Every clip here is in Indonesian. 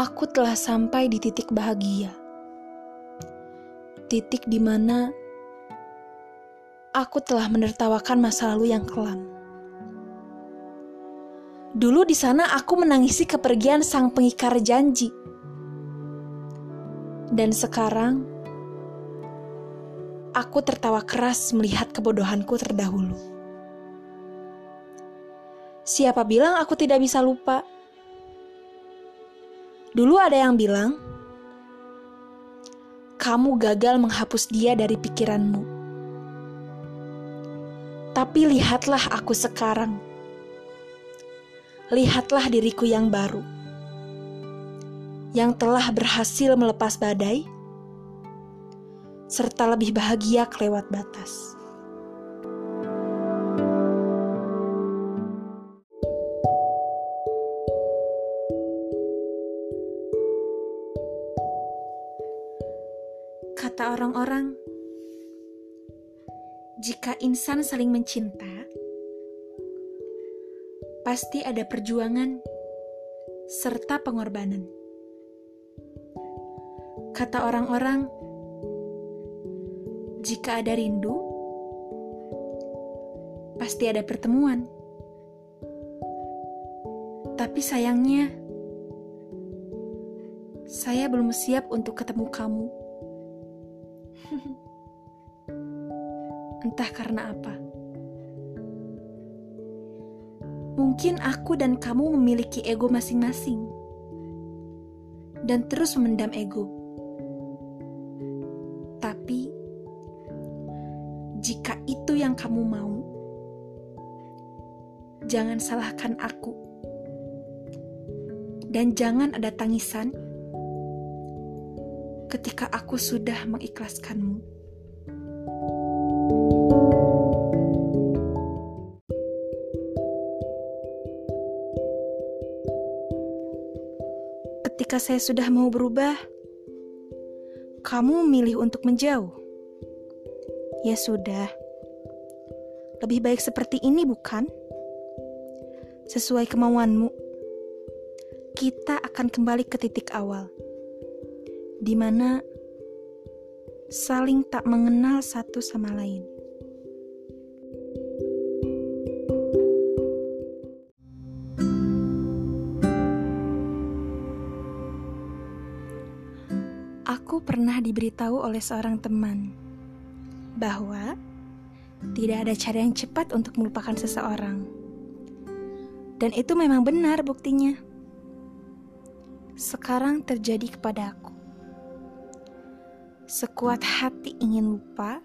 aku telah sampai di titik bahagia. Titik di mana aku telah menertawakan masa lalu yang kelam. Dulu di sana aku menangisi kepergian sang pengikar janji. Dan sekarang aku tertawa keras melihat kebodohanku terdahulu. Siapa bilang aku tidak bisa lupa? Dulu ada yang bilang, kamu gagal menghapus dia dari pikiranmu. Tapi lihatlah aku sekarang. Lihatlah diriku yang baru. Yang telah berhasil melepas badai serta lebih bahagia kelewat batas. Orang-orang, jika insan saling mencinta, pasti ada perjuangan serta pengorbanan. Kata orang-orang, jika ada rindu, pasti ada pertemuan. Tapi sayangnya, saya belum siap untuk ketemu kamu. Entah karena apa. Mungkin aku dan kamu memiliki ego masing-masing dan terus memendam ego. Tapi jika itu yang kamu mau, jangan salahkan aku. Dan jangan ada tangisan ketika aku sudah mengikhlaskanmu. Ketika saya sudah mau berubah, kamu memilih untuk menjauh. Ya sudah, lebih baik seperti ini, bukan? Sesuai kemauanmu, kita akan kembali ke titik awal di mana saling tak mengenal satu sama lain. Aku pernah diberitahu oleh seorang teman bahwa tidak ada cara yang cepat untuk melupakan seseorang. Dan itu memang benar buktinya. Sekarang terjadi kepada aku. Sekuat hati ingin lupa,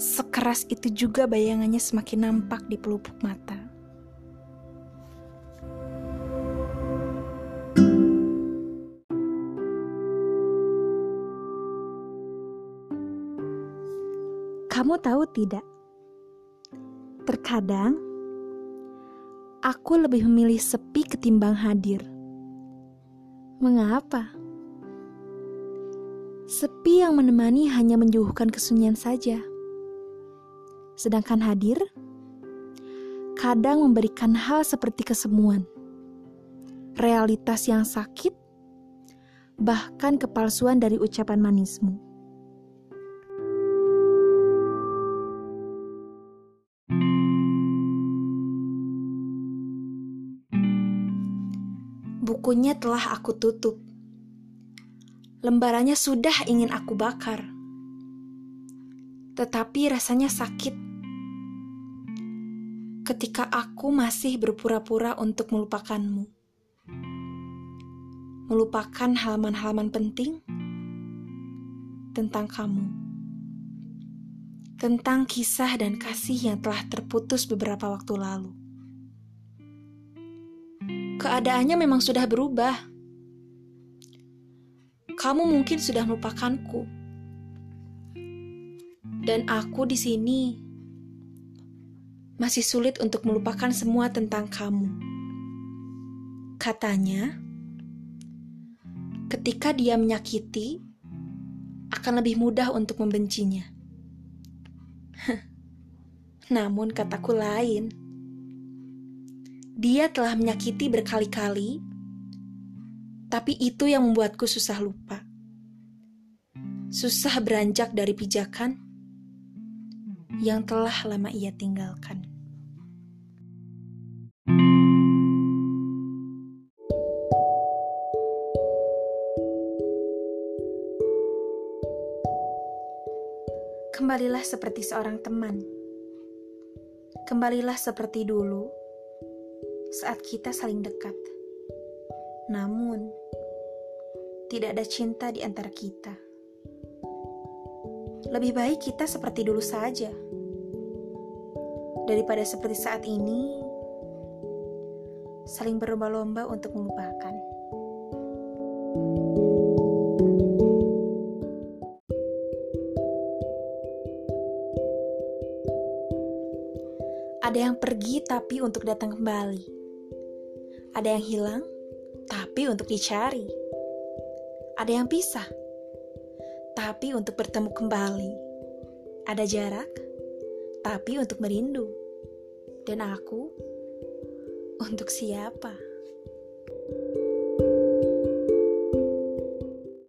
sekeras itu juga bayangannya semakin nampak di pelupuk mata. Kamu tahu tidak? Terkadang aku lebih memilih sepi ketimbang hadir. Mengapa? Sepi yang menemani hanya menjauhkan kesunyian saja. Sedangkan hadir kadang memberikan hal seperti kesemuan. Realitas yang sakit, bahkan kepalsuan dari ucapan manismu. Bukunya telah aku tutup lembarannya sudah ingin aku bakar. Tetapi rasanya sakit ketika aku masih berpura-pura untuk melupakanmu. Melupakan halaman-halaman penting tentang kamu. Tentang kisah dan kasih yang telah terputus beberapa waktu lalu. Keadaannya memang sudah berubah kamu mungkin sudah melupakanku. Dan aku di sini masih sulit untuk melupakan semua tentang kamu. Katanya, ketika dia menyakiti, akan lebih mudah untuk membencinya. Namun kataku lain. Dia telah menyakiti berkali-kali Tapi itu yang membuatku susah lupa. Susah beranjak dari pijakan yang telah lama ia tinggalkan. Kembalilah seperti seorang teman. Kembalilah seperti dulu saat kita saling dekat. Namun, tidak ada cinta di antara kita. Lebih baik kita seperti dulu saja daripada seperti saat ini saling berlomba-lomba untuk melupakan. Ada yang pergi tapi untuk datang kembali. Ada yang hilang tapi untuk dicari. Ada yang pisah tapi untuk bertemu kembali. Ada jarak tapi untuk merindu. Dan aku untuk siapa?